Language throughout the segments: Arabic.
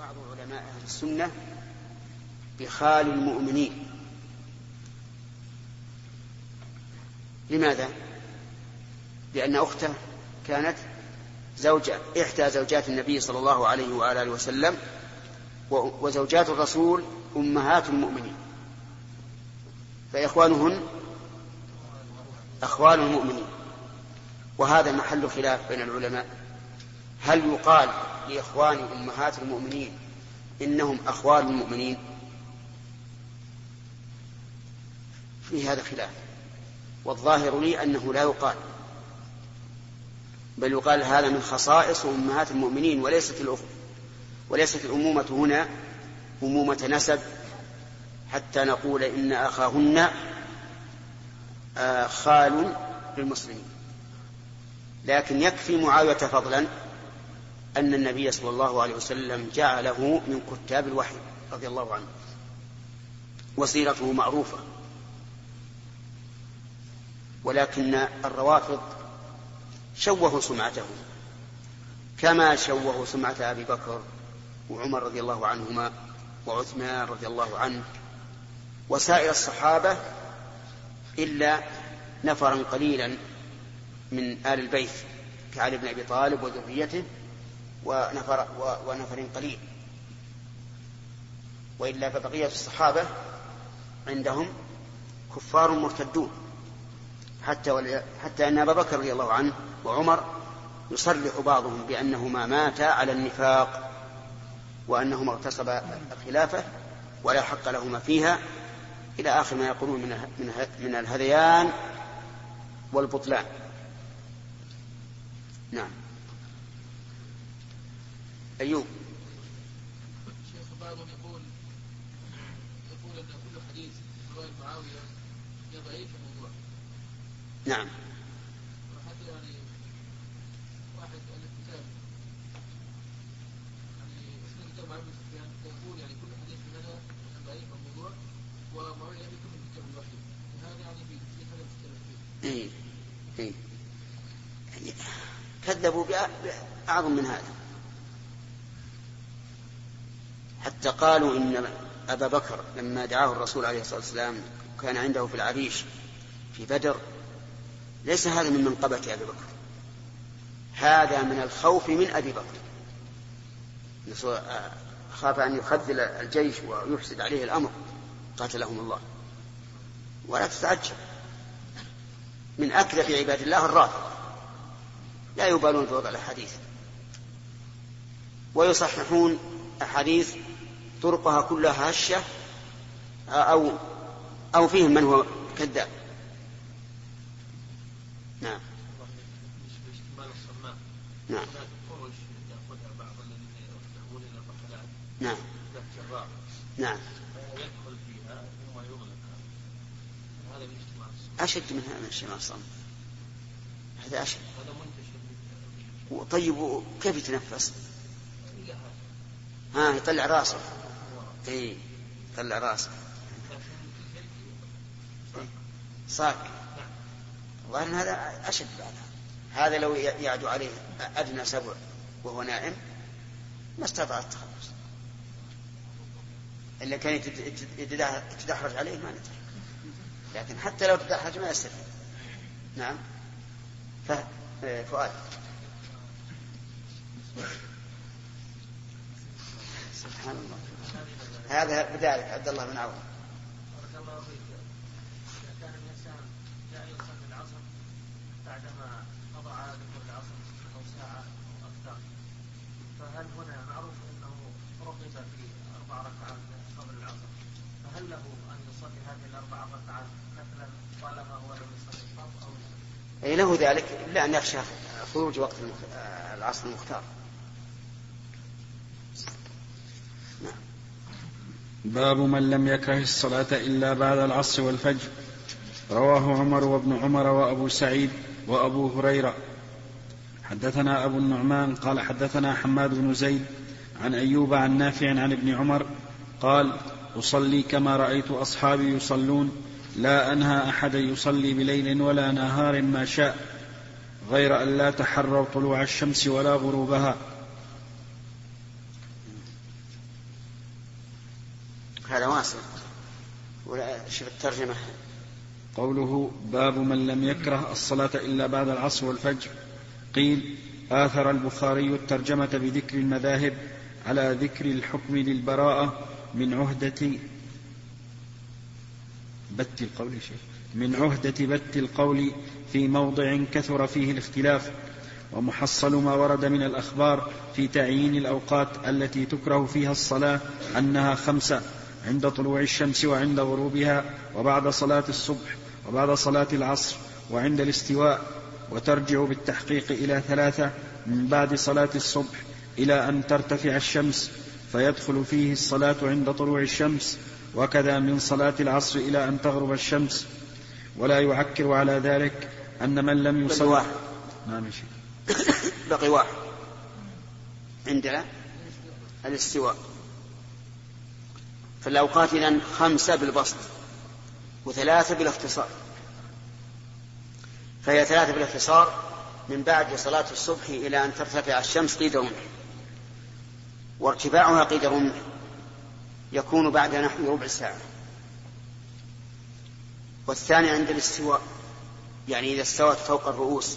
بعض علماء أهل السنة بخال المؤمنين. لماذا؟ لأن أخته كانت زوجة إحدى زوجات النبي صلى الله عليه وآله وسلم وزوجات الرسول أمهات المؤمنين. فإخوانهن أخوان المؤمنين. وهذا محل خلاف بين العلماء. هل يقال لإخوان أمهات المؤمنين. إنهم أخوان المؤمنين. في هذا خلاف. والظاهر لي أنه لا يقال. بل يقال هذا من خصائص أمهات المؤمنين وليست الأخ وليست الأمومة هنا أمومة نسب. حتى نقول إن أخاهن آه، خال للمسلمين. لكن يكفي معاوية فضلا. أن النبي صلى الله عليه وسلم جعله من كتاب الوحي رضي الله عنه. وسيرته معروفة. ولكن الروافض شوهوا سمعته. كما شوهوا سمعة أبي بكر وعمر رضي الله عنهما وعثمان رضي الله عنه وسائر الصحابة إلا نفرا قليلا من آل البيت كعلي بن أبي طالب وذريته ونفر, ونفر قليل. وإلا فبقية الصحابة عندهم كفار مرتدون. حتى حتى أن أبا بكر رضي الله عنه وعمر يصرح بعضهم بأنهما ماتا على النفاق وأنهما اغتصبا الخلافة ولا حق لهما فيها. إلى آخر ما يقولون من من الهذيان والبطلان. نعم. أيوب شيخ بعضهم يقول يقول أن كل حديث رواية معاوية هي ضعيف الموضوع. نعم. وحتى يعني واحد ألف كتاب يعني اسم كتاب معاوية سفيان يقول يعني كل حديث منها ضعيف الموضوع ومعاوية لم يكن من كتاب الوحي هذا يعني في في هذا المختلف فيه. إيه. إيه. يعني كذبوا بأعظم من هذا. حتى قالوا إن أبا بكر لما دعاه الرسول عليه الصلاة والسلام كان عنده في العريش في بدر ليس هذا من منقبة أبي بكر هذا من الخوف من أبي بكر. خاف أن يخذل الجيش ويفسد عليه الأمر قاتلهم الله. ولا تتعجب. من أكذب عباد الله الرافضة لا يبالون بوضع الأحاديث. ويصححون أحاديث طرقها كلها هشة أو أو فيهم من هو كذاب. نعم. نعم. نعم. نعم. أشد من هذا الشيء أصلا. هذا أشد. طيب كيف يتنفس؟ ها يطلع راسه. اي يطلع راسه صاك. الظاهر إن هذا أشد بعد. هذا لو يعدو عليه أدنى سبع وهو نائم ما استطاع التخلص. إلا كان يتدحرج عليه ما ندري. لكن حتى لو تدحرج ما يستفيد. نعم. فؤاد. سبحان الله. هذا بذلك عبد الله بن عوف. كان الإنسان لا يصلي العصر بعدما قضى عادة العصر أو ساعة أو أكثر فهل هنا معروف أنه رغب في أربع ركعات قبل العصر؟ فهل له أن يصلي هذه الأربع ركعات مثلا طالما هو لم يصلي الفرض أو لا؟ اي له ذلك إلا أن يخشى خروج وقت العصر المختار. باب من لم يكره الصلاة إلا بعد العصر والفجر. رواه عمر وابن عمر وأبو سعيد وأبو هريرة. حدثنا أبو النعمان قال حدثنا حماد بن زيد عن أيوب عن نافع عن ابن عمر قال أصلي كما رأيت أصحابي يصلون لا أنهى أحدا يصلي بليل ولا نهار ما شاء غير أن لا تحروا طلوع الشمس ولا غروبها. هذا واسع ولا شوف الترجمة؟ قوله باب من لم يكره الصلاة إلا بعد العصر والفجر. قيل آثر البخاري الترجمة بذكر المذاهب على ذكر الحكم للبراءة من عهدة بت القول شيء من عهدة بت القول في موضع كثر فيه الاختلاف. ومحصل ما ورد من الأخبار في تعيين الأوقات التي تكره فيها الصلاة أنها خمسة. عند طلوع الشمس وعند غروبها وبعد صلاة الصبح وبعد صلاة العصر وعند الاستواء وترجع بالتحقيق إلى ثلاثة من بعد صلاة الصبح إلى أن ترتفع الشمس فيدخل فيه الصلاة عند طلوع الشمس وكذا من صلاة العصر إلى أن تغرب الشمس. ولا يعكر على ذلك أن من لم يصل واحد. ما مشي بقي واحد. عندنا الاستواء. فالأوقات إذن خمسة بالبسط وثلاثة بالاختصار. فهي ثلاثة بالاختصار من بعد صلاة الصبح إلى أن ترتفع الشمس قيد رمح وارتفاعها قيد رمح يكون بعد نحو ربع ساعة. والثاني عند الاستواء يعني إذا استوت فوق الرؤوس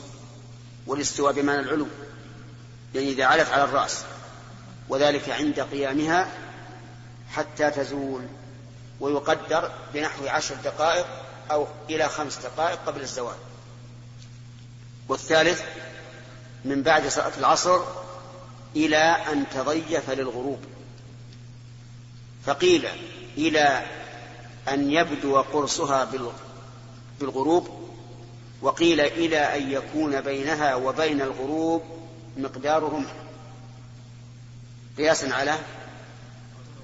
والاستواء بمعنى العلو يعني إذا علت على الرأس وذلك عند قيامها حتى تزول ويقدر بنحو عشر دقائق أو إلى خمس دقائق قبل الزوال. والثالث من بعد صلاة العصر إلى أن تضيف للغروب. فقيل إلى أن يبدو قرصها بالغروب وقيل إلى أن يكون بينها وبين الغروب مقدار رمح قياسا على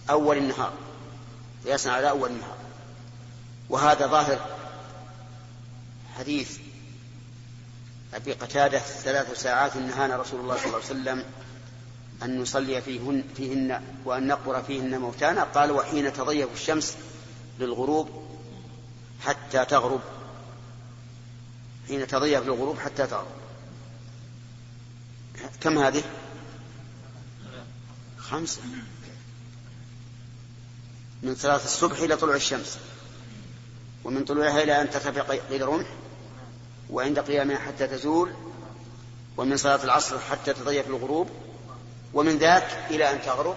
أول النهار. قياسا على أول النهار. وهذا ظاهر حديث أبي قتادة ثلاث ساعات نهانا رسول الله صلى الله عليه وسلم أن نصلي فيهن, فيهن وأن نقبر فيهن موتانا. قال وحين تضيف الشمس للغروب حتى تغرب. حين تضيف للغروب حتى تغرب. كم هذه؟ خمسة. من صلاة الصبح إلى طلوع الشمس. ومن طلوعها إلى أن ترتفع قيد رمح وعند قيامها حتى تزول ومن صلاة العصر حتى تضيف الغروب ومن ذاك إلى أن تغرب.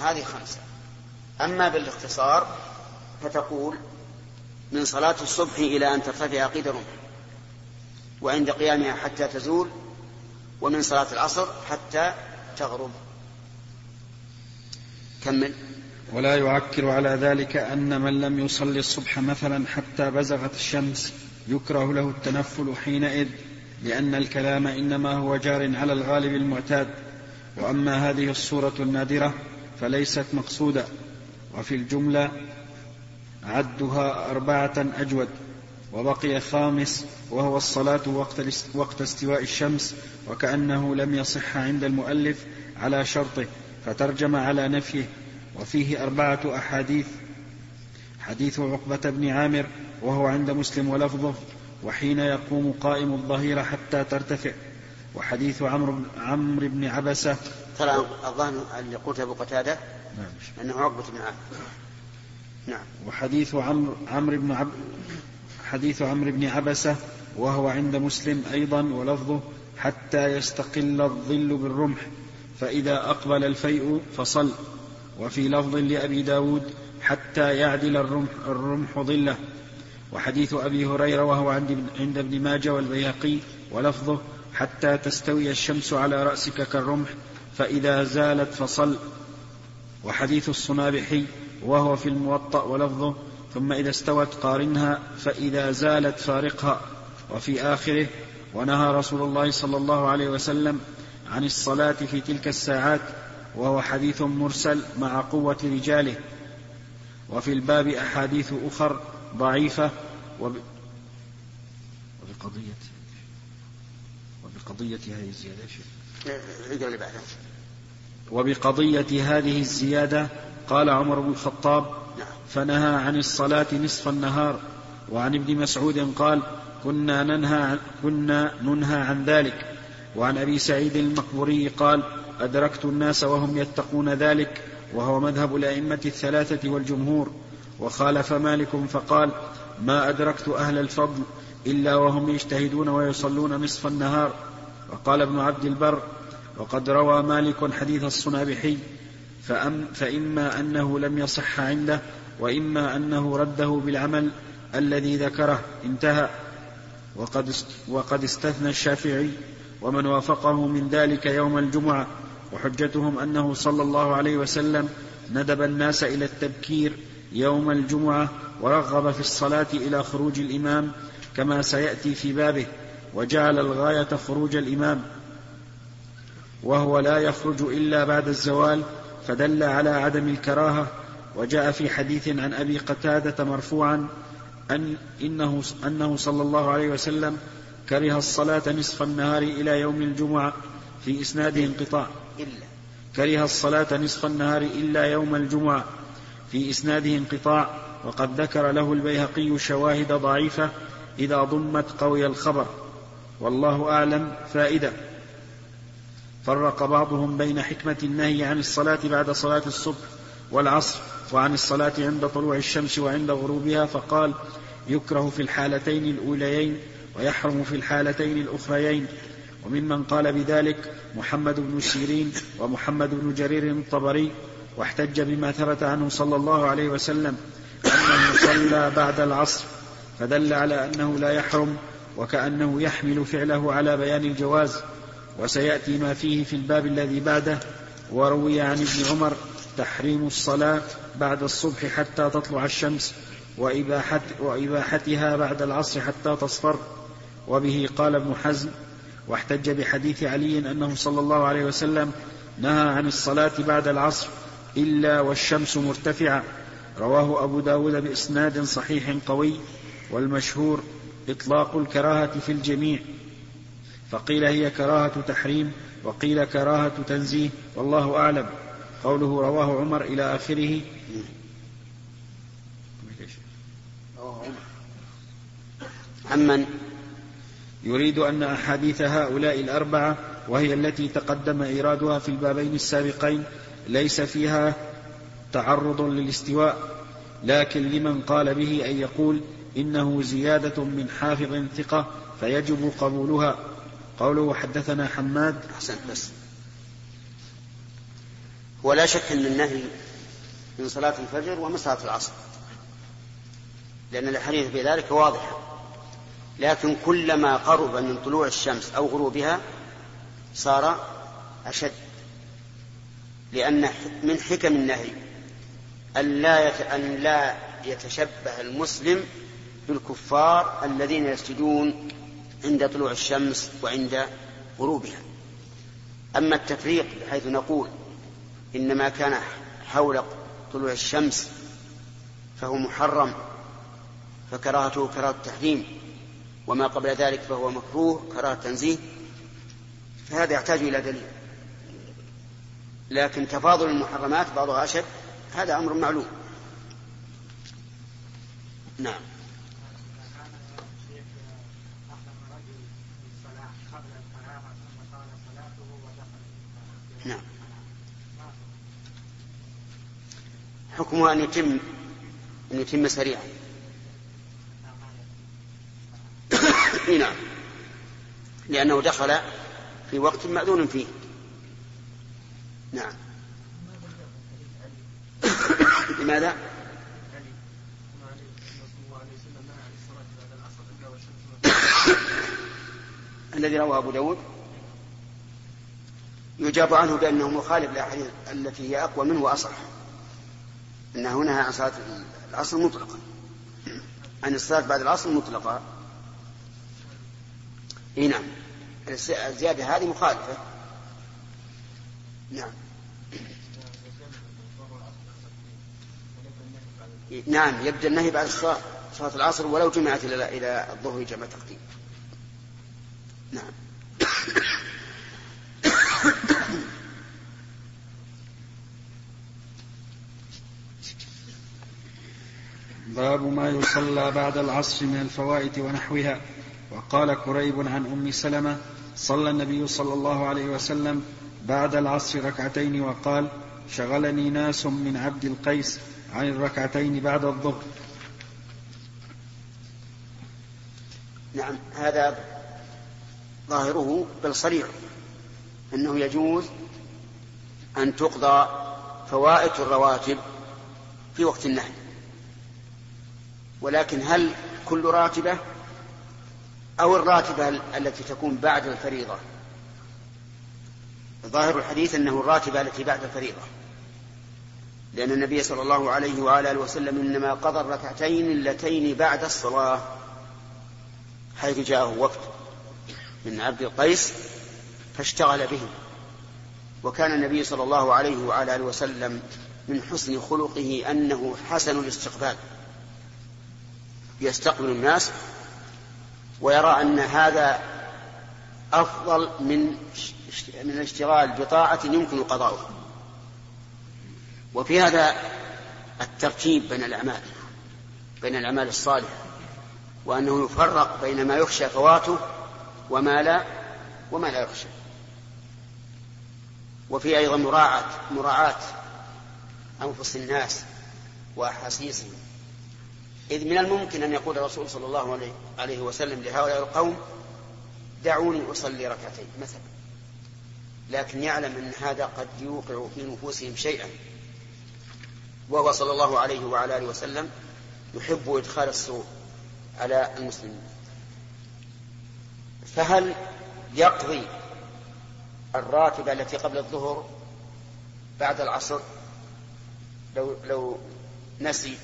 هذه خمسة. أما بالاختصار فتقول من صلاة الصبح إلى أن ترتفع قيد رمح وعند قيامها حتى تزول ومن صلاة العصر حتى تغرب. كمل. ولا يعكر على ذلك أن من لم يصلي الصبح مثلا حتى بزغت الشمس يكره له التنفل حينئذ لأن الكلام إنما هو جار على الغالب المعتاد. وأما هذه الصورة النادرة فليست مقصودة. وفي الجملة عدها أربعة أجود. وبقي خامس وهو الصلاة وقت, وقت استواء الشمس وكأنه لم يصح عند المؤلف على شرطه فترجم على نفيه. وفيه أربعة أحاديث حديث عقبة بن عامر وهو عند مسلم ولفظه وحين يقوم قائم الظهيرة حتى ترتفع وحديث عمرو عمرو بن عبسة. ترى الظاهر اللي قلت أبو قتادة؟ نعم. أنه عقبة بن عامر. نعم. وحديث عمرو عمرو بن عب حديث عمرو بن عبسة وهو عند مسلم أيضا ولفظه حتى يستقل الظل بالرمح فإذا أقبل الفيء فصل. وفي لفظ لأبي داود حتى يعدل الرمح, الرمح ظله. وحديث أبي هريرة وهو عند, ابن ماجه والبيهقي ولفظه حتى تستوي الشمس على رأسك كالرمح فإذا زالت فصل. وحديث الصنابحي وهو في الموطأ ولفظه ثم إذا استوت قارنها فإذا زالت فارقها. وفي آخره ونهى رسول الله صلى الله عليه وسلم عن الصلاة في تلك الساعات وهو حديث مرسل مع قوة رجاله. وفي الباب أحاديث أخر ضعيفة. وب... وبقضية وبقضية هذه الزيادة. وبقضية هذه الزيادة قال عمر بن الخطاب نعم. فنهى عن الصلاة نصف النهار. وعن ابن مسعود قال كنا ننهى كنا ننهى عن ذلك. وعن أبي سعيد المقبوري قال أدركت الناس وهم يتقون ذلك وهو مذهب الأئمة الثلاثة والجمهور. وخالف مالك فقال ما أدركت أهل الفضل إلا وهم يجتهدون ويصلون نصف النهار. وقال ابن عبد البر وقد روى مالك حديث الصنابحي فأم فإما أنه لم يصح عنده وإما أنه رده بالعمل الذي ذكره انتهى. وقد وقد استثنى الشافعي ومن وافقه من ذلك يوم الجمعة. وحجتهم أنه صلى الله عليه وسلم ندب الناس إلى التبكير يوم الجمعة ورغب في الصلاة إلى خروج الإمام كما سيأتي في بابه وجعل الغاية خروج الإمام. وهو لا يخرج إلا بعد الزوال فدل على عدم الكراهة. وجاء في حديث عن أبي قتادة مرفوعا أن إنه, أنه صلى الله عليه وسلم كره الصلاة نصف النهار إلى يوم الجمعة في إسناده انقطاع. إلا. كره الصلاة نصف النهار إلا يوم الجمعة. في إسناده انقطاع وقد ذكر له البيهقي شواهد ضعيفة إذا ضمت قوي الخبر. والله أعلم فائدة. فرق بعضهم بين حكمة النهي عن الصلاة بعد صلاة الصبح والعصر وعن الصلاة عند طلوع الشمس وعند غروبها فقال يكره في الحالتين الأوليين ويحرم في الحالتين الأخريين. وممن قال بذلك محمد بن سيرين ومحمد بن جرير الطبري واحتج بما ثبت عنه صلى الله عليه وسلم أنه صلى بعد العصر فدل على أنه لا يحرم وكأنه يحمل فعله على بيان الجواز وسيأتي ما فيه في الباب الذي بعده وروي عن ابن عمر تحريم الصلاة بعد الصبح حتى تطلع الشمس وإباحت وإباحتها بعد العصر حتى تصفر وبه قال ابن حزم واحتج بحديث علي أنه صلى الله عليه وسلم نهى عن الصلاة بعد العصر إلا والشمس مرتفعة. رواه أبو داود بإسناد صحيح قوي والمشهور إطلاق الكراهة في الجميع. فقيل هي كراهة تحريم وقيل كراهة تنزيه والله أعلم. قوله رواه عمر إلى آخره. عمن يريد أن أحاديث هؤلاء الأربعة وهي التي تقدم إيرادها في البابين السابقين ليس فيها تعرض للاستواء لكن لمن قال به أن يقول إنه زيادة من حافظ ثقة فيجب قبولها. قوله حدثنا حماد أحسنت بس. ولا شك أن النهي من صلاة الفجر ومن صلاة العصر لأن الحديث ذلك واضحة لكن كلما قرب من طلوع الشمس أو غروبها صار أشد لأن من حكم النهي أن لا أن لا يتشبه المسلم بالكفار الذين يسجدون عند طلوع الشمس وعند غروبها. أما التفريق بحيث نقول إنما كان حول طلوع الشمس فهو محرم فكراهته كراهة التحريم وما قبل ذلك فهو مكروه كراهة تنزيه. فهذا يحتاج إلى دليل. لكن تفاضل المحرمات بعضها أشد هذا أمر معلوم. نعم. نعم. حكمه أن يتم أن يتم سريعا. نعم. لأنه دخل في وقت مأذون فيه. نعم. لماذا؟ الذي رواه أبو داود. يجاب عنه بأنه مخالف للأحاديث التي هي أقوى منه وأصح. أنه نهى عن صلاة العصر مطلقا. عن الصلاة بعد العصر مطلقا. إي نعم. الزيادة هذه مخالفة. نعم. نعم يبدأ النهي بعد الصلاة صلاة العصر ولو جمعت إلى إلى الظهر جمع تقديم. نعم. باب ما يصلى بعد العصر من الفوائد ونحوها. وقال كريب عن أم سلمة صلى النبي صلى الله عليه وسلم بعد العصر ركعتين وقال شغلني ناس من عبد القيس عن الركعتين بعد الظهر. نعم هذا ظاهره بل صريح أنه يجوز أن تقضى فوائت الرواتب في وقت النهي. ولكن هل كل راتبة؟ أو الراتبة التي تكون بعد الفريضة. ظاهر الحديث أنه الراتبة التي بعد الفريضة. لأن النبي صلى الله عليه وآله وسلم إنما قضى الركعتين اللتين بعد الصلاة حيث جاءه وفد من عبد القيس فاشتغل به. وكان النبي صلى الله عليه وعلى آله وسلم من حسن خلقه أنه حسن الاستقبال. يستقبل الناس ويرى أن هذا أفضل من من الاشتغال بطاعة يمكن قضاؤها وفي هذا الترتيب بين الأعمال بين الأعمال الصالحة وأنه يفرق بين ما يخشى فواته وما لا وما لا يخشى. وفي أيضا مراعاة مراعاة أنفس الناس وأحاسيسهم. إذ من الممكن أن يقول الرسول صلى الله عليه وسلم لهؤلاء القوم دعوني أصلي ركعتين مثلا. لكن يعلم أن هذا قد يوقع في نفوسهم شيئا. وهو صلى الله عليه وعلى آله وسلم يحب إدخال السرور على المسلمين. فهل يقضي الراتبة التي قبل الظهر بعد العصر؟ لو لو نسي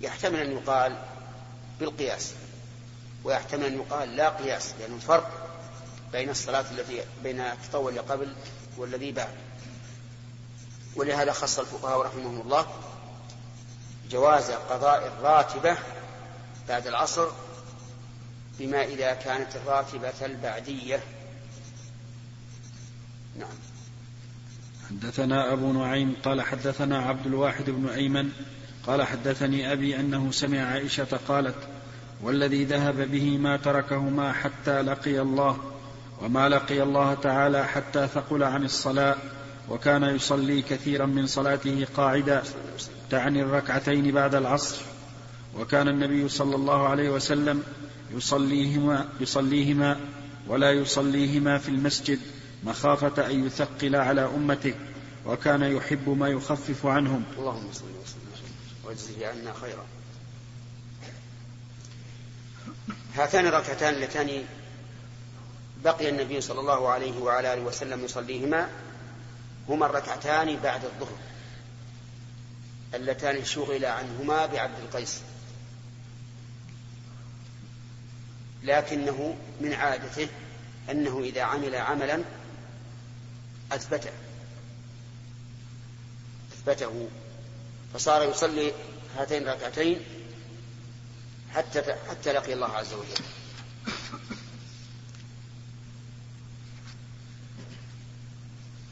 يحتمل أن يقال بالقياس ويحتمل أن يقال لا قياس لأنه يعني فرق بين الصلاة التي بين التطوع اللي قبل والذي بعد. ولهذا خص الفقهاء رحمهم الله جواز قضاء الراتبة بعد العصر بما إذا كانت الراتبة البعدية. نعم. حدثنا أبو نعيم قال حدثنا عبد الواحد بن أيمن قال حدثني أبي أنه سمع عائشة قالت والذي ذهب به ما تركهما حتى لقي الله وما لقي الله تعالى حتى ثقل عن الصلاة وكان يصلي كثيرا من صلاته قاعدا تعني الركعتين بعد العصر وكان النبي صلى الله عليه وسلم يصليهما يصليهما ولا يصليهما في المسجد مخافة أن يثقل على أمته وكان يحب ما يخفف عنهم. اللهم صل وسلم. واجزه عنا خيرا. هاتان الركعتان اللتان بقي النبي صلى الله عليه وعلى آله وسلم يصليهما. هما الركعتان بعد الظهر. اللتان شغل عنهما بعبد القيس. لكنه من عادته أنه إذا عمل عملا أثبته. أثبته. فصار يصلي هاتين الركعتين حتى حتى لقي الله عز وجل.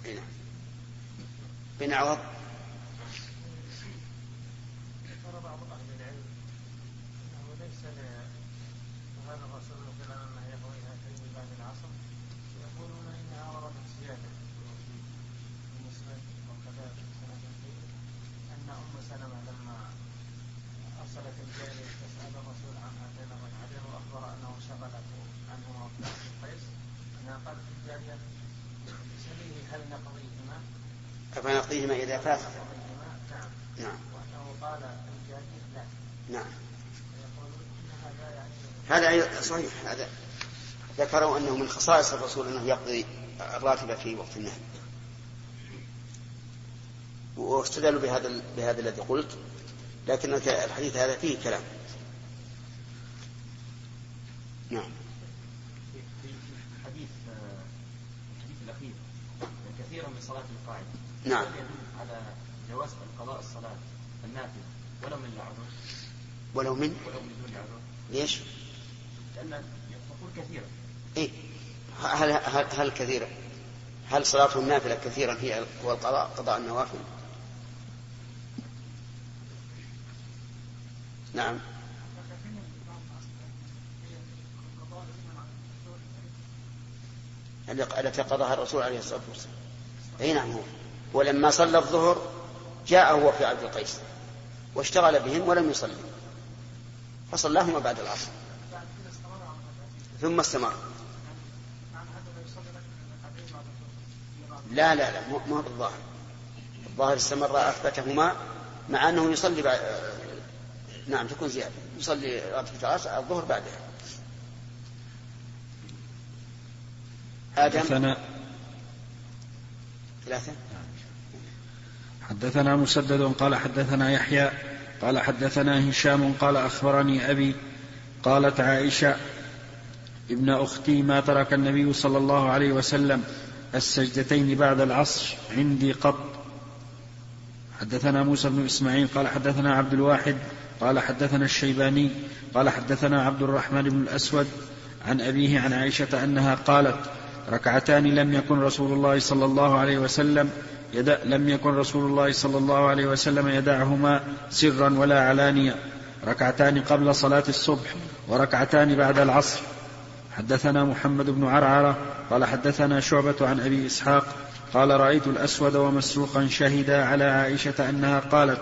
هنا بن عوض من خصائص الرسول أنه يقضي الراتبة في وقت النهي. واستدلوا بهذا بهذا الذي قلت لكن الحديث هذا فيه كلام نعم في الحديث الحديث الأخير كثيرا من صلاة القاعدة نعم يدل على جواز قضاء الصلاة النافلة ولو من العذر ولو من ولو من دون عذر ليش؟ لأن تقول كثيرا إيه هل كثيرا؟ هل صلاة النافلة كثيرا هي هو القضاء قضاء النوافل؟ نعم. التي قضاها الرسول عليه الصلاة والسلام. أي نعم. هو ولما صلى الظهر جاء هو في عبد القيس واشتغل بهم ولم يصلي. فصلاهما بعد العصر. ثم استمر. لا لا لا مو مو بالظاهر الظاهر. استمر أثبتهما مع أنه يصلي بعد نعم تكون زيادة. يصلي ركعة الظهر بعدها. آدم؟ حدثنا ثلاثة؟ حدثنا مسدد قال حدثنا يحيى قال حدثنا هشام قال أخبرني أبي قالت عائشة ابن أختي ما ترك النبي صلى الله عليه وسلم السجدتين بعد العصر عندي قط. حدثنا موسى بن إسماعيل قال حدثنا عبد الواحد قال حدثنا الشيباني قال حدثنا عبد الرحمن بن الأسود عن أبيه عن عائشة أنها قالت ركعتان لم يكن رسول الله صلى الله عليه وسلم يدع لم يكن رسول الله صلى الله عليه وسلم يدعهما سرا ولا علانية. ركعتان قبل صلاة الصبح وركعتان بعد العصر. حدثنا محمد بن عرعرة قال حدثنا شعبة عن أبي إسحاق قال رأيت الأسود ومسروقا شهدا على عائشة أنها قالت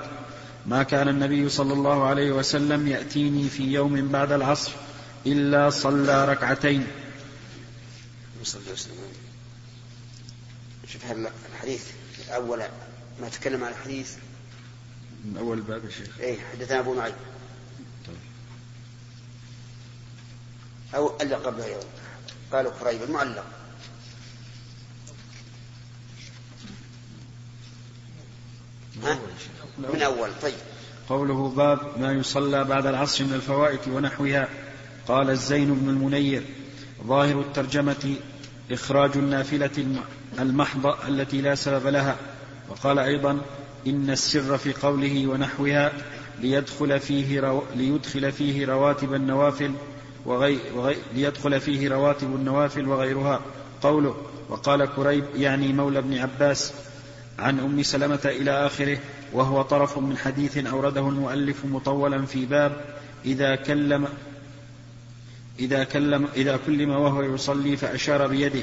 ما كان النبي صلى الله عليه وسلم يأتيني في يوم بعد العصر إلا صلى ركعتين. شوف الحديث أول ما تكلم عن الحديث. من أول باب يا شيخ. إيه حدثنا أبو معين أو اللي قبله يوم. قالوا قريب المعلق. ها؟ من أول طيب. قوله باب ما يصلى بعد العصر من الفوائت ونحوها. قال الزين بن المنير ظاهر الترجمة إخراج النافلة المحضة التي لا سبب لها. وقال أيضا إن السر في قوله ونحوها ليدخل فيه رو... ليدخل فيه رواتب النوافل وغي... وغي... ليدخل فيه رواتب النوافل وغيرها. قوله وقال كريب يعني مولى ابن عباس عن أم سلمة إلى آخره وهو طرف من حديث أورده المؤلف مطولا في باب إذا كلم إذا كلم إذا كلم وهو يصلي فأشار بيده.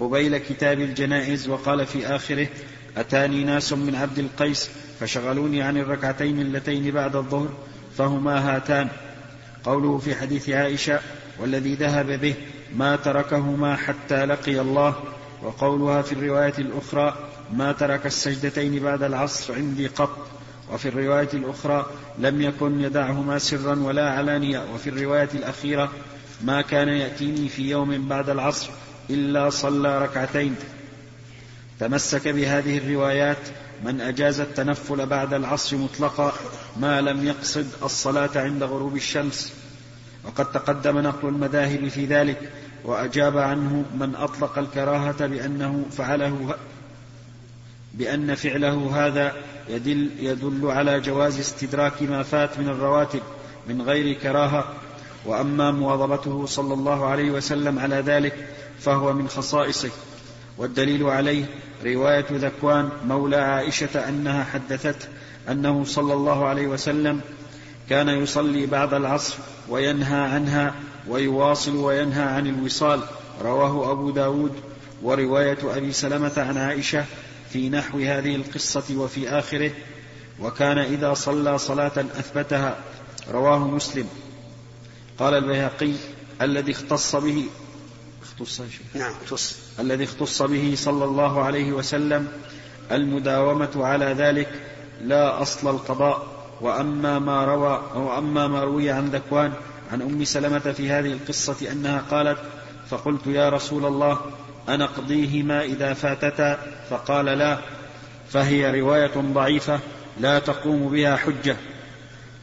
قبيل كتاب الجنائز وقال في آخره أتاني ناس من عبد القيس فشغلوني عن الركعتين اللتين بعد الظهر فهما هاتان. قوله في حديث عائشة والذي ذهب به ما تركهما حتى لقي الله وقولها في الرواية الأخرى ما ترك السجدتين بعد العصر عندي قط وفي الرواية الأخرى لم يكن يدعهما سرا ولا علانية وفي الرواية الأخيرة ما كان يأتيني في يوم بعد العصر إلا صلى ركعتين. تمسك بهذه الروايات من أجاز التنفل بعد العصر مطلقا ما لم يقصد الصلاة عند غروب الشمس. وقد تقدم نقل المذاهب في ذلك وأجاب عنه من أطلق الكراهة بأنه فعله بأن فعله هذا يدل, يدل على جواز استدراك ما فات من الرواتب من غير كراهة. وأما مواظبته صلى الله عليه وسلم على ذلك فهو من خصائصه. والدليل عليه رواية ذكوان مولى عائشة أنها حدثته أنه صلى الله عليه وسلم كان يصلي بعد العصر وينهى عنها ويواصل وينهى عن الوصال. رواه أبو داود ورواية أبي سلمة عن عائشة في نحو هذه القصة وفي آخره. وكان إذا صلى صلاة أثبتها. رواه مسلم. قال البيهقي الذي اختص به اختص نعم اختص. الذي اختص به صلى الله عليه وسلم المداومة على ذلك لا أصل القضاء وأما ما روى وأما ما روي عن ذكوان عن أم سلمة في هذه القصة أنها قالت فقلت يا رسول الله أنقضيهما إذا فاتتا؟ فقال لا فهي رواية ضعيفة لا تقوم بها حجة.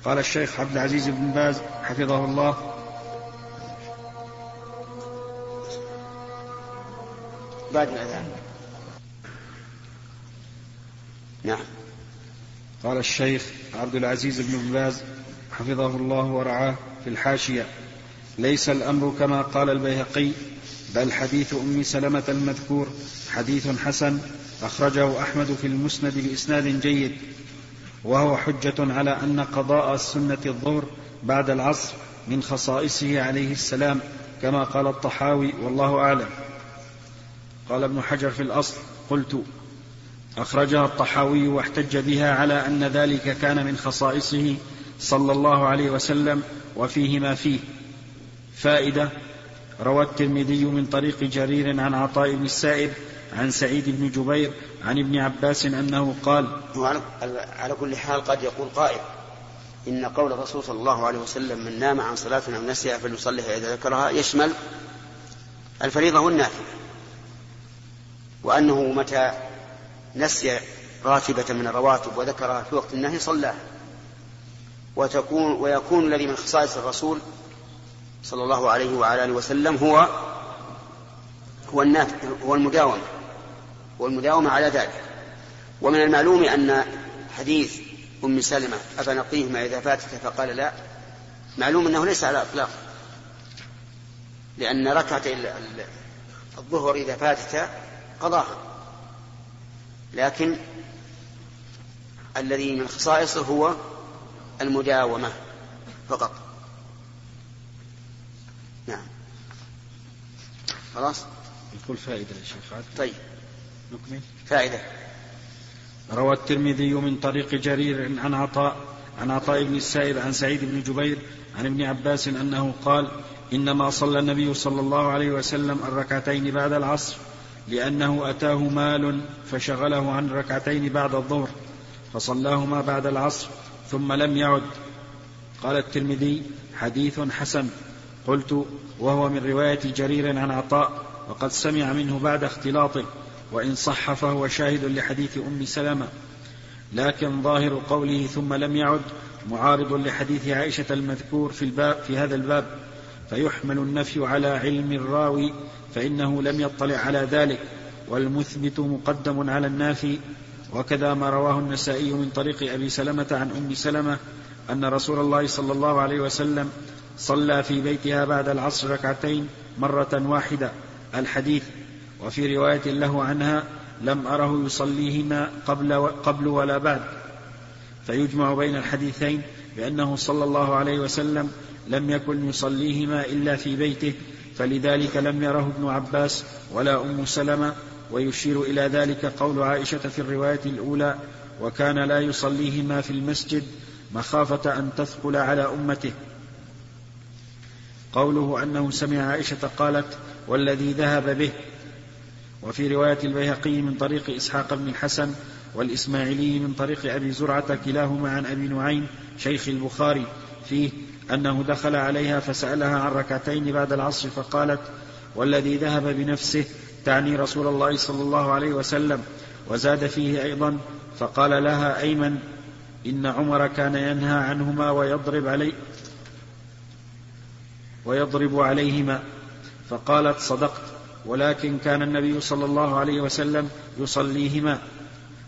قال الشيخ عبد العزيز بن باز حفظه الله بعد الأذان. نعم. قال الشيخ عبد العزيز بن باز حفظه الله ورعاه في الحاشية. ليس الأمر كما قال البيهقي بل حديث أم سلمة المذكور حديث حسن أخرجه أحمد في المسند بإسناد جيد. وهو حجة على أن قضاء السنة الظهر بعد العصر من خصائصه عليه السلام كما قال الطحاوي والله أعلم. قال ابن حجر في الأصل قلت أخرجها الطحاوي واحتج بها على أن ذلك كان من خصائصه صلى الله عليه وسلم وفيه ما فيه. فائدة روى الترمذي من طريق جرير عن عطاء بن السائب عن سعيد بن جبير عن ابن عباس أنه قال على كل حال قد يقول قائل إن قول الرسول صلى الله عليه وسلم من نام عن صلاة أو نسيها فليصليها إذا ذكرها يشمل الفريضة والنافلة. وأنه متى نسي راتبة من الرواتب وذكرها في وقت النهي صلاها. وتكون ويكون الذي من خصائص الرسول صلى الله عليه وعلى آله وسلم هو هو هو المداومة. والمداومة على ذلك. ومن المعلوم أن حديث أم سلمة أفنقيهما إذا فاتت فقال لا معلوم أنه ليس على إطلاق. لأن ركعتي الظهر إذا فاتت قضاها لكن الذي من خصائصه هو المداومة فقط. نعم. خلاص؟ يقول فائدة يا شيخ عاد. طيب. نكمل؟ فائدة. روى الترمذي من طريق جرير عن عطاء عن عطاء بن السائب عن سعيد بن جبير عن ابن عباس أنه قال إنما صلى النبي صلى الله عليه وسلم الركعتين بعد العصر لأنه أتاه مال فشغله عن ركعتين بعد الظهر فصلاهما بعد العصر ثم لم يعد. قال الترمذي حديث حسن. قلت وهو من رواية جرير عن عطاء وقد سمع منه بعد اختلاطه وإن صح فهو شاهد لحديث أم سلمة. لكن ظاهر قوله ثم لم يعد معارض لحديث عائشة المذكور في الباب في هذا الباب. فيحمل النفي على علم الراوي فإنه لم يطلع على ذلك. والمثبت مقدم على النافي. وكذا ما رواه النسائي من طريق أبي سلمة عن أم سلمة أن رسول الله صلى الله عليه وسلم صلى في بيتها بعد العصر ركعتين مرة واحدة الحديث. وفي رواية له عنها لم أره يصليهما قبل, قبل ولا بعد. فيجمع بين الحديثين بأنه صلى الله عليه وسلم لم يكن يصليهما إلا في بيته فلذلك لم يره ابن عباس ولا أم سلمة ويشير إلى ذلك قول عائشة في الرواية الأولى وكان لا يصليهما في المسجد مخافة أن تثقل على أمته. قوله أنه سمع عائشة قالت والذي ذهب به. وفي رواية البيهقي من طريق إسحاق بن الحسن والإسماعيلي من طريق أبي زرعة كلاهما عن أبي نعيم شيخ البخاري فيه أنه دخل عليها فسألها عن ركعتين بعد العصر فقالت والذي ذهب بنفسه تعني رسول الله صلى الله عليه وسلم وزاد فيه أيضا فقال لها أيمن إن عمر كان ينهى عنهما ويضرب علي ويضرب عليهما. فقالت صدقت ولكن كان النبي صلى الله عليه وسلم يصليهما.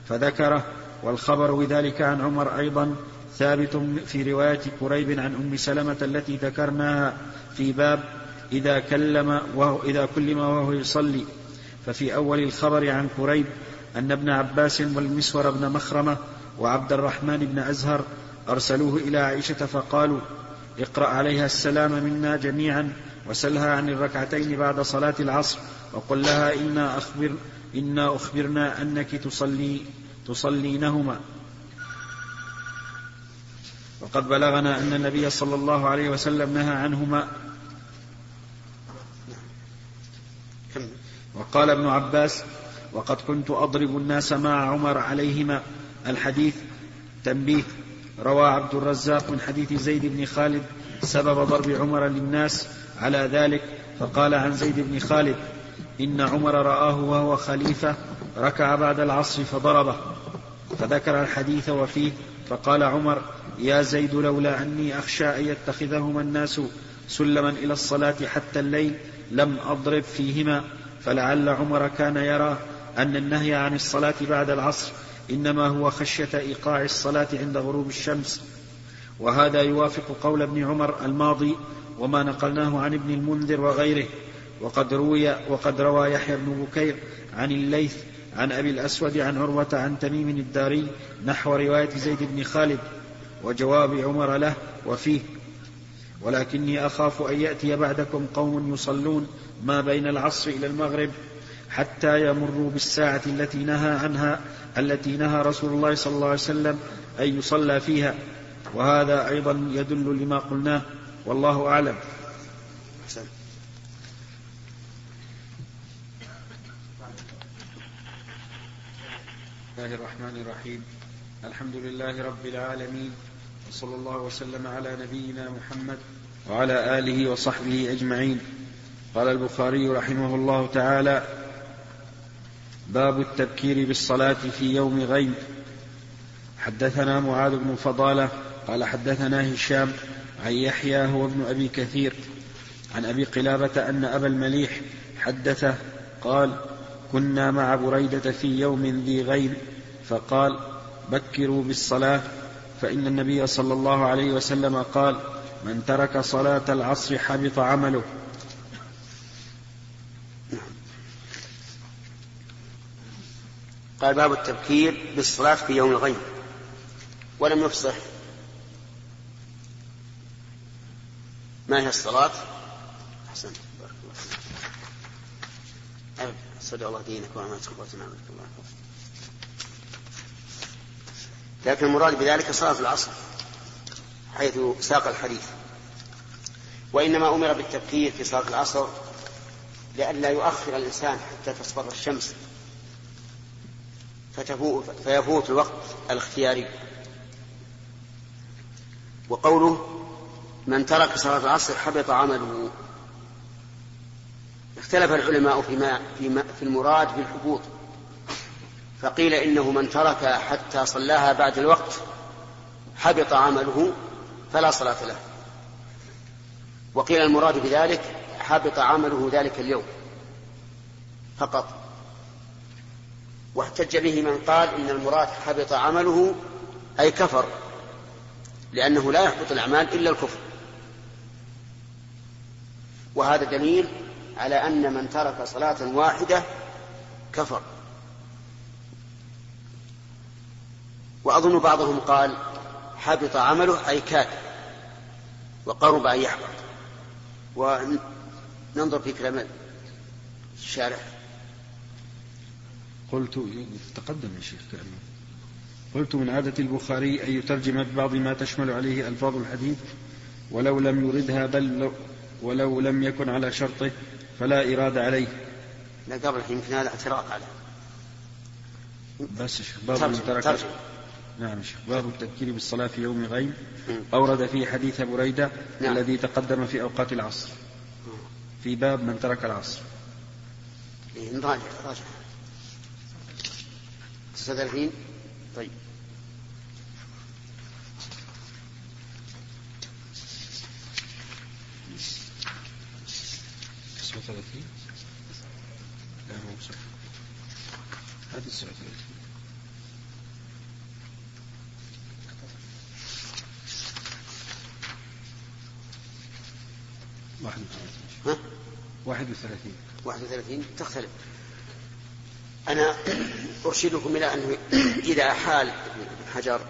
فذكره والخبر بذلك عن عمر أيضا ثابت في رواية كريب عن أم سلمة التي ذكرناها في باب إذا كلم وهو إذا كلم وهو يصلي. ففي أول الخبر عن كريب أن ابن عباس والمسور بن مخرمة وعبد الرحمن بن أزهر أرسلوه إلى عائشة فقالوا اقرأ عليها السلام منا جميعا وسلها عن الركعتين بعد صلاة العصر وقل لها إنا أخبر إنا أخبرنا أنك تصلي تصلينهما. وقد بلغنا أن النبي صلى الله عليه وسلم نهى عنهما. وقال ابن عباس وقد كنت أضرب الناس مع عمر عليهما. الحديث تنبيه. روى عبد الرزاق من حديث زيد بن خالد سبب ضرب عمر للناس على ذلك. فقال عن زيد بن خالد إن عمر رآه وهو خليفة ركع بعد العصر فضربه. فذكر الحديث وفيه فقال عمر يا زيد لولا أني أخشى أن يتخذهما الناس سلما إلى الصلاة حتى الليل لم أضرب فيهما فلعل عمر كان يرى أن النهي عن الصلاة بعد العصر إنما هو خشية إيقاع الصلاة عند غروب الشمس. وهذا يوافق قول ابن عمر الماضي وما نقلناه عن ابن المنذر وغيره. وقد روي وقد روى يحيى بن بكير عن الليث عن أبي الأسود عن عروة عن تميم الداري نحو رواية زيد بن خالد. وجواب عمر له وفيه. ولكني أخاف أن يأتي بعدكم قوم يصلون ما بين العصر إلى المغرب حتى يمروا بالساعة التي نهى عنها التي نهى رسول الله صلى الله عليه وسلم أن يصلى فيها. وهذا أيضا يدل لما قلناه. والله أعلم. أحسن. الله الرحمن الرحيم. الحمد لله رب العالمين. وصلى الله وسلم على نبينا محمد وعلى آله وصحبه أجمعين. قال البخاري رحمه الله تعالى باب التبكير بالصلاة في يوم غيم. حدثنا معاذ بن فضالة قال حدثنا هشام عن يحيى هو ابن أبي كثير عن أبي قلابة أن أبا المليح حدثه قال كنا مع بريدة في يوم ذي غيم فقال بكروا بالصلاة فإن النبي صلى الله عليه وسلم قال من ترك صلاة العصر حبط عمله. قال باب التبكير بالصلاة في يوم الغيم ولم يفصح. ما هي الصلاة؟ أحسن بارك الله فيك. صدق الله دينك وأمانتك وقوتنا عملك الله لكن المراد بذلك صلاة العصر حيث ساق الحديث. وإنما أمر بالتبكير في صلاة العصر لئلا يؤخر الإنسان حتى تصفر الشمس فيفوت الوقت الاختياري. وقوله من ترك صلاة العصر حبط عمله اختلف العلماء فيما فيما في المراد بالحبوط. فقيل إنه من ترك حتى صلاها بعد الوقت حبط عمله فلا صلاة له. وقيل المراد بذلك حبط عمله ذلك اليوم فقط. واحتج به من قال إن المراد حبط عمله أي كفر لأنه لا يحبط الأعمال إلا الكفر. وهذا دليل على أن من ترك صلاة واحدة كفر. وأظن بعضهم قال حبط عمله أي كاد وقرب أن يحبط. وننظر في كلام الشارع قلت تقدم يا شيخ كأنه قلت من عادة البخاري أن يترجم ببعض ما تشمل عليه ألفاظ الحديث ولو لم يردها بل لو ولو لم يكن على شرطه فلا إرادة عليه. لا قبل يمكن هذا اعتراض عليه. بس شيخ باب من ترك نعم شيخ. باب التذكير بالصلاة في يوم غيم. أورد فيه حديث بريدة نعم. الذي تقدم في أوقات العصر. في باب من ترك العصر. إيه نراجع راجع. 39 طيب. لا بصح هذه تسعة وثلاثين واحد وثلاثين. ها؟ واحد وثلاثين. واحد وثلاثين تختلف. أنا أرشدكم إلى أنه إذا ابن حجر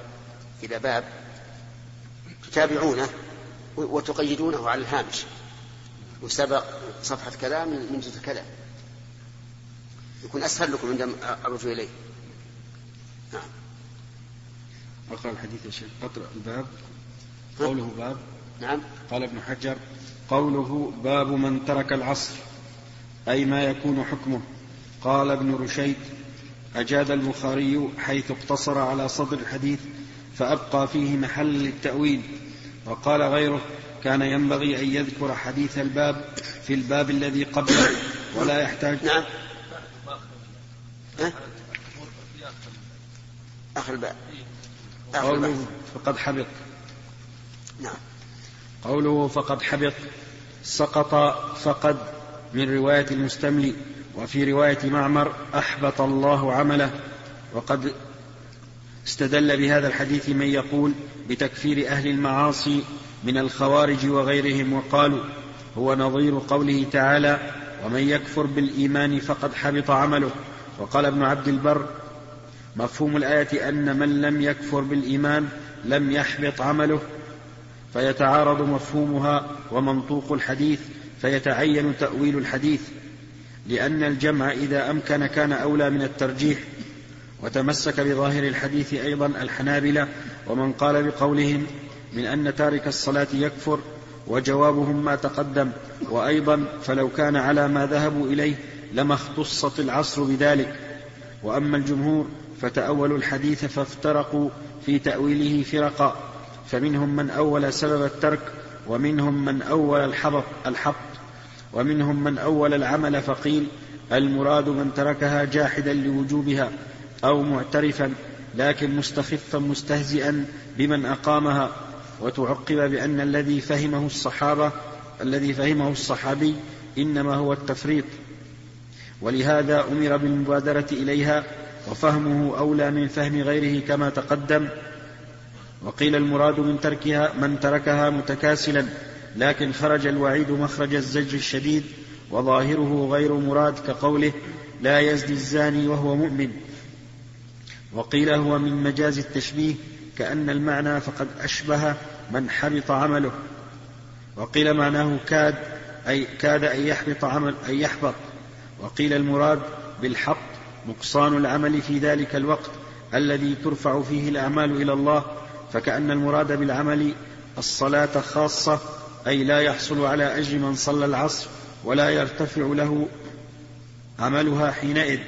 إلى باب تتابعونه وتقيدونه على الهامش. وسبق صفحة كذا من جزء كذا. يكون أسهل لكم عندما أرجو إليه. نعم. أقرأ الحديث يا شيخ. أقرأ الباب. قوله باب. نعم. قال ابن حجر. قوله باب من ترك العصر أي ما يكون حكمه. قال ابن رشيد أجاد البخاري حيث اقتصر على صدر الحديث فأبقى فيه محل للتأويل وقال غيره كان ينبغي أن يذكر حديث الباب في الباب الذي قبله ولا يحتاج. نعم. آخر الباب. قوله فقد حبط. نعم. قوله فقد حبط. سقط فقد من رواية المستملي وفي رواية معمر أحبط الله عمله وقد استدل بهذا الحديث من يقول بتكفير أهل المعاصي من الخوارج وغيرهم وقالوا هو نظير قوله تعالى ومن يكفر بالإيمان فقد حبط عمله. وقال ابن عبد البر مفهوم الآية أن من لم يكفر بالإيمان لم يحبط عمله. فيتعارض مفهومها ومنطوق الحديث فيتعين تأويل الحديث لأن الجمع إذا أمكن كان أولى من الترجيح وتمسك بظاهر الحديث أيضا الحنابلة ومن قال بقولهم من أن تارك الصلاة يكفر وجوابهم ما تقدم وأيضا فلو كان على ما ذهبوا إليه لما اختصت العصر بذلك. وأما الجمهور فتأولوا الحديث فافترقوا في تأويله فرقا. فمنهم من أول سبب الترك ومنهم من أول الحبط الحبط. ومنهم من أول العمل فقيل المراد من تركها جاحدا لوجوبها أو معترفا لكن مستخفا مستهزئا بمن أقامها. وتعقب بأن الذي فهمه الصحابة الذي فهمه الصحابي إنما هو التفريط. ولهذا أمر بالمبادرة إليها وفهمه أولى من فهم غيره كما تقدم. وقيل المراد من تركها من تركها متكاسلا لكن خرج الوعيد مخرج الزجر الشديد وظاهره غير مراد كقوله لا يزني الزاني وهو مؤمن. وقيل هو من مجاز التشبيه كأن المعنى فقد أشبه من حبط عمله. وقيل معناه كاد أي كاد أن يحبط عمل أن يحبط. وقيل المراد بالحبط نقصان العمل في ذلك الوقت الذي ترفع فيه الأعمال إلى الله فكأن المراد بالعمل الصلاة خاصة أي لا يحصل على أجر من صلى العصر ولا يرتفع له عملها حينئذ.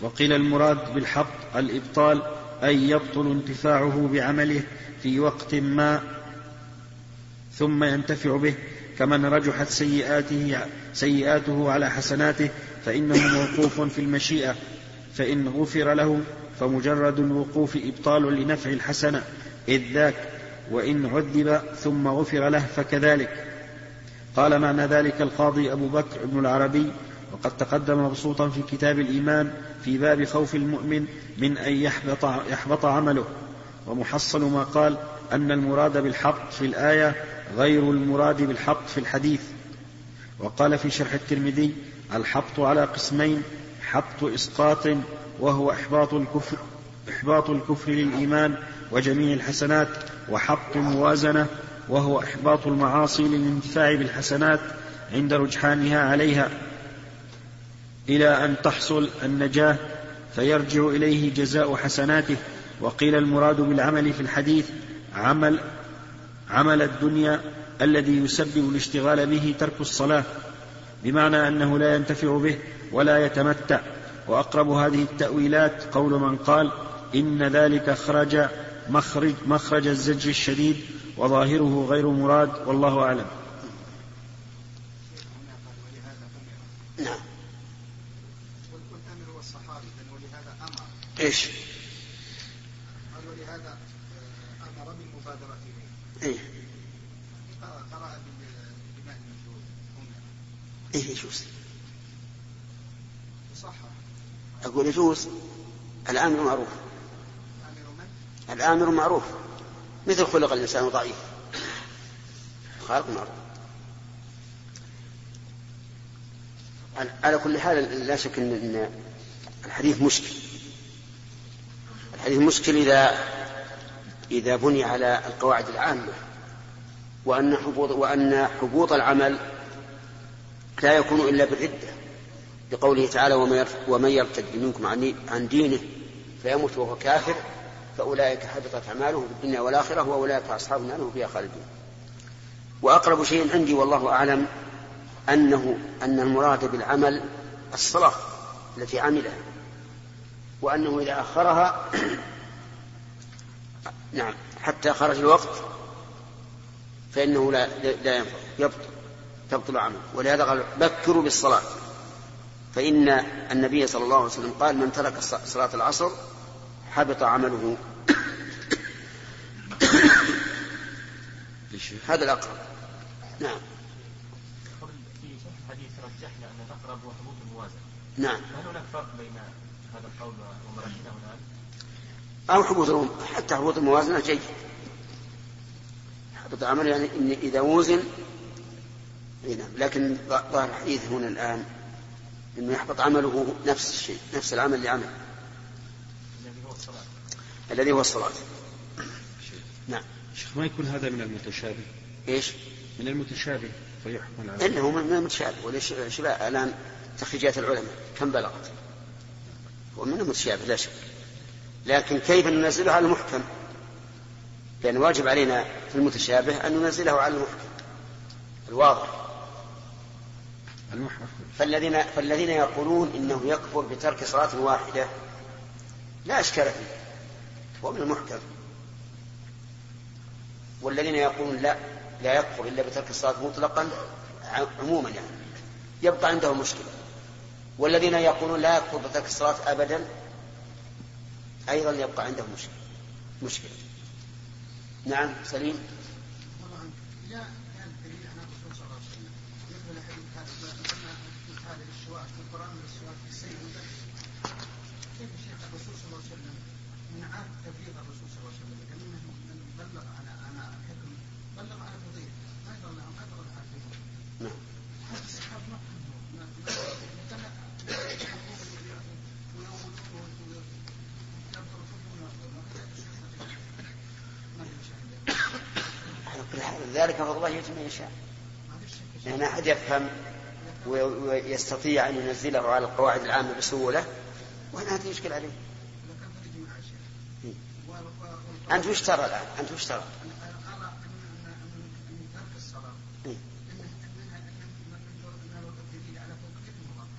وقيل المراد بالحط الإبطال أي يبطل انتفاعه بعمله في وقت ما ثم ينتفع به. كمن رجحت سيئاته سيئاته على حسناته فإنه موقوف في المشيئة. فإن غفر له فمجرد الوقوف إبطال لنفع الحسنة. إذ ذاك وإن عذب ثم غفر له فكذلك. قال معنى ذلك القاضي أبو بكر بن العربي وقد تقدم مبسوطا في كتاب الإيمان في باب خوف المؤمن من أن يحبط, يحبط عمله. ومحصل ما قال أن المراد بالحط في الآية غير المراد بالحط في الحديث. وقال في شرح الترمذي الحط على قسمين حط إسقاط وهو إحباط الكفر. إحباط الكفر للإيمان وجميع الحسنات وحط موازنة وهو إحباط المعاصي للانتفاع بالحسنات عند رجحانها عليها. إلى أن تحصل النجاة فيرجع إليه جزاء حسناته. وقيل المراد بالعمل في الحديث عمل عمل الدنيا الذي يسبب الاشتغال به ترك الصلاة بمعنى أنه لا ينتفع به ولا يتمتع. وأقرب هذه التأويلات قول من قال إن ذلك خرج مخرج, مخرج الزجر الشديد وظاهره غير مراد والله أعلم. نعم. والصحابي ولهذا أمر إيش؟ قال ولهذا آه، إيه. قرا بالماء المنشور إيه يجوز. صح أقول يجوز. الامر معروف. من؟ الآمر معروف. مثل خلق الإنسان ضعيف. خالق معروف. على كل حال لا شك ان الحديث مشكل. الحديث مشكل اذا إذا بني على القواعد العامة وأن حبوط وأن حبوط العمل لا يكون إلا بالردة. لقوله تعالى ومن يرتد منكم عن دينه فيموت وهو كافر. فأولئك حبطت أعمالهم في الدنيا والآخرة وأولئك أصحاب النار هم فيها خالدون. وأقرب شيء عندي والله أعلم أنه أن المراد بالعمل الصلاة التي عملها وأنه إذا أخرها نعم حتى خرج الوقت فإنه لا لا ينفع يبطل تبطل عمله. ولهذا قال بكروا بالصلاة. فإن النبي صلى الله عليه وسلم قال من ترك صلاة العصر حبط عمله. هذا الأقرب. نعم. في رجحنا أن الأقرب هو حبوط الموازنة نعم. هل هناك فرق بين هذا القول وما رجحناه الآن؟ أو حبوط حتى حبوط الموازنة جيد. حبط عمل يعني إن إذا وزن نعم. لكن ظاهر الحديث هنا الآن أنه يحبط عمله نفس الشيء نفس العمل اللي عمل الذي هو الصلاة. نعم. شيخ ما يكون هذا من المتشابه؟ إيش؟ من المتشابه. فيحكم العمل انه من المتشابه. وليش شباب الآن تخريجات العلماء؟ كم بلغت؟ هو منه متشابه لا شك. لكن كيف ننزله على المحكم؟ لأن واجب علينا في المتشابه أن ننزله على المحكم. الواضح. فالذين فالذين يقولون إنه يكفر بترك صلاة واحدة لا أشكال فيه. هو من المحكم. والذين يقولون لا لا يكفر إلا بترك الصلاة مطلقا عموما يعني. يبقى عنده مشكلة. والذين يقولون لا يكفر بترك الصلاة ابدا أيضا يبقى عنده مشكلة. مشكلة. نعم سليم. ذلك فضل الله يؤتي من يشاء لأن أحد يفهم ويستطيع أن ينزله على القواعد العامة بسهولة وهنا هذه يشكل عليه أنت وش ترى الآن؟ أنت وش ترى؟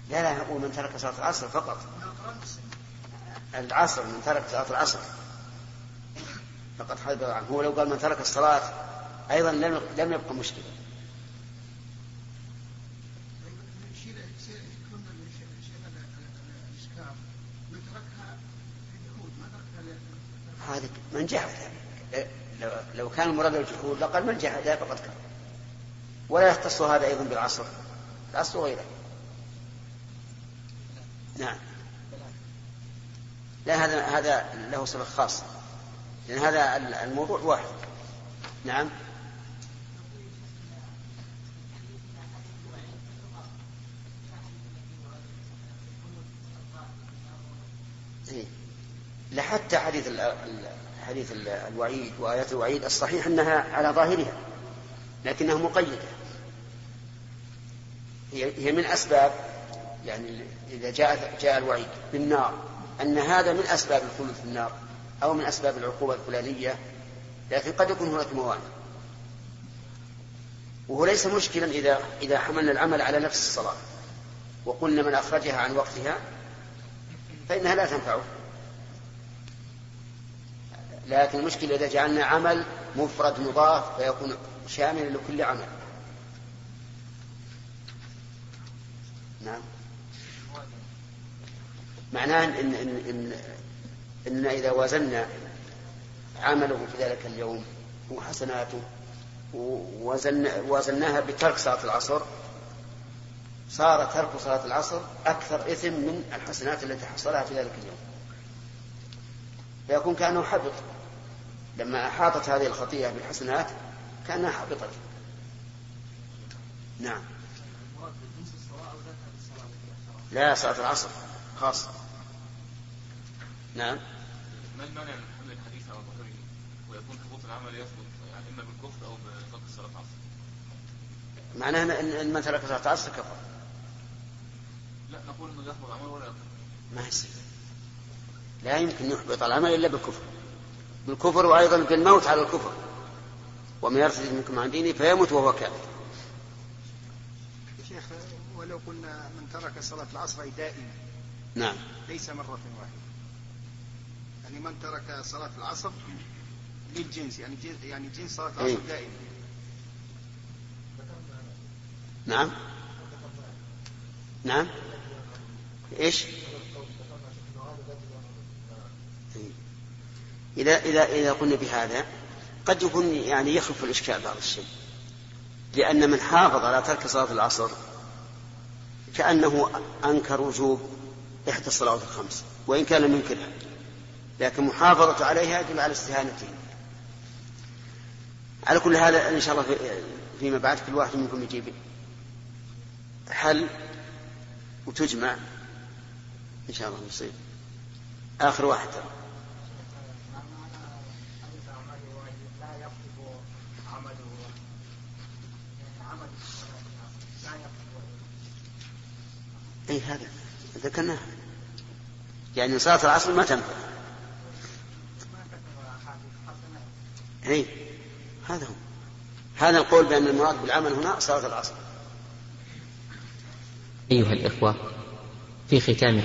لا لا هو من ترك صلاة العصر فقط العصر من ترك صلاة العصر فقد حدث عنه هو لو قال من ترك الصلاة أيضا لم لم يبقى مشكلة. هذا من جحد لو, لو كان المراد الجحود لقال من جحد فقد كفر. ولا يختص هذا أيضا بالعصر. العصر غيره نعم. لا هذا هذا له سبب خاص. لأن هذا الموضوع واحد. نعم إيه. لحتى حديث حديث الوعيد وآيات الوعيد الصحيح أنها على ظاهرها لكنها مقيدة. هي من أسباب يعني إذا جاء جاء الوعيد بالنار أن هذا من أسباب الخلود في النار أو من أسباب العقوبة الفلانية لكن قد يكون هناك موانع. وهو ليس مشكلا إذا إذا حملنا العمل على نفس الصلاة وقلنا من أخرجها عن وقتها فإنها لا تنفعه. لكن المشكلة إذا جعلنا عمل مفرد مضاف فيكون شاملا لكل عمل. نعم. معناه إن, إن, إن, إن إذا وزنا عمله في ذلك اليوم وحسناته ووزن وزناها بترك صلاة العصر صار ترك صلاة العصر أكثر إثم من الحسنات التي حصلها في ذلك اليوم. فيكون كأنه حبط. لما أحاطت هذه الخطيئة بالحسنات كأنها حبطت. نعم. لا صلاة العصر خاصة. نعم. ما المانع من حمل الحديث على ظهره ويكون حبوط العمل يثبت يعني إما بالكفر أو بترك صلاة العصر؟ معناه ان من ترك صلاة العصر كفر. لا نقول إنه يحبط العمل ولا يكفر. ما يصير. لا يمكن يحبط العمل إلا بالكفر. بالكفر وأيضا بالموت على الكفر. ومن يرتد منكم عن دينه فيموت وهو كافر. شيخ ولو قلنا من ترك صلاة العصر دائما. نعم. ليس مرة واحدة. يعني من ترك صلاة العصر للجنس يعني جنس يعني جنس صلاة العصر إيه. دائما. نعم. نعم. إيش؟ إذا إذا إذا قلنا بهذا قد يكون يعني يخف الإشكال بعض الشيء. لأن من حافظ على ترك صلاة العصر كأنه أنكر وجوب إحدى الصلوات الخمس وإن كان لم ينكرها لكن محافظة عليها يدل على استهانته على كل هذا إن شاء الله فيما بعد كل واحد منكم يجيب حل وتجمع. إن شاء الله نصيب آخر واحد. ترى أي هذا؟ ذكرناها. يعني صلاة العصر ما تنفع. أي هذا هو. هذا القول بأن المراد بالعمل هنا صلاة العصر. أيها الإخوة في ختام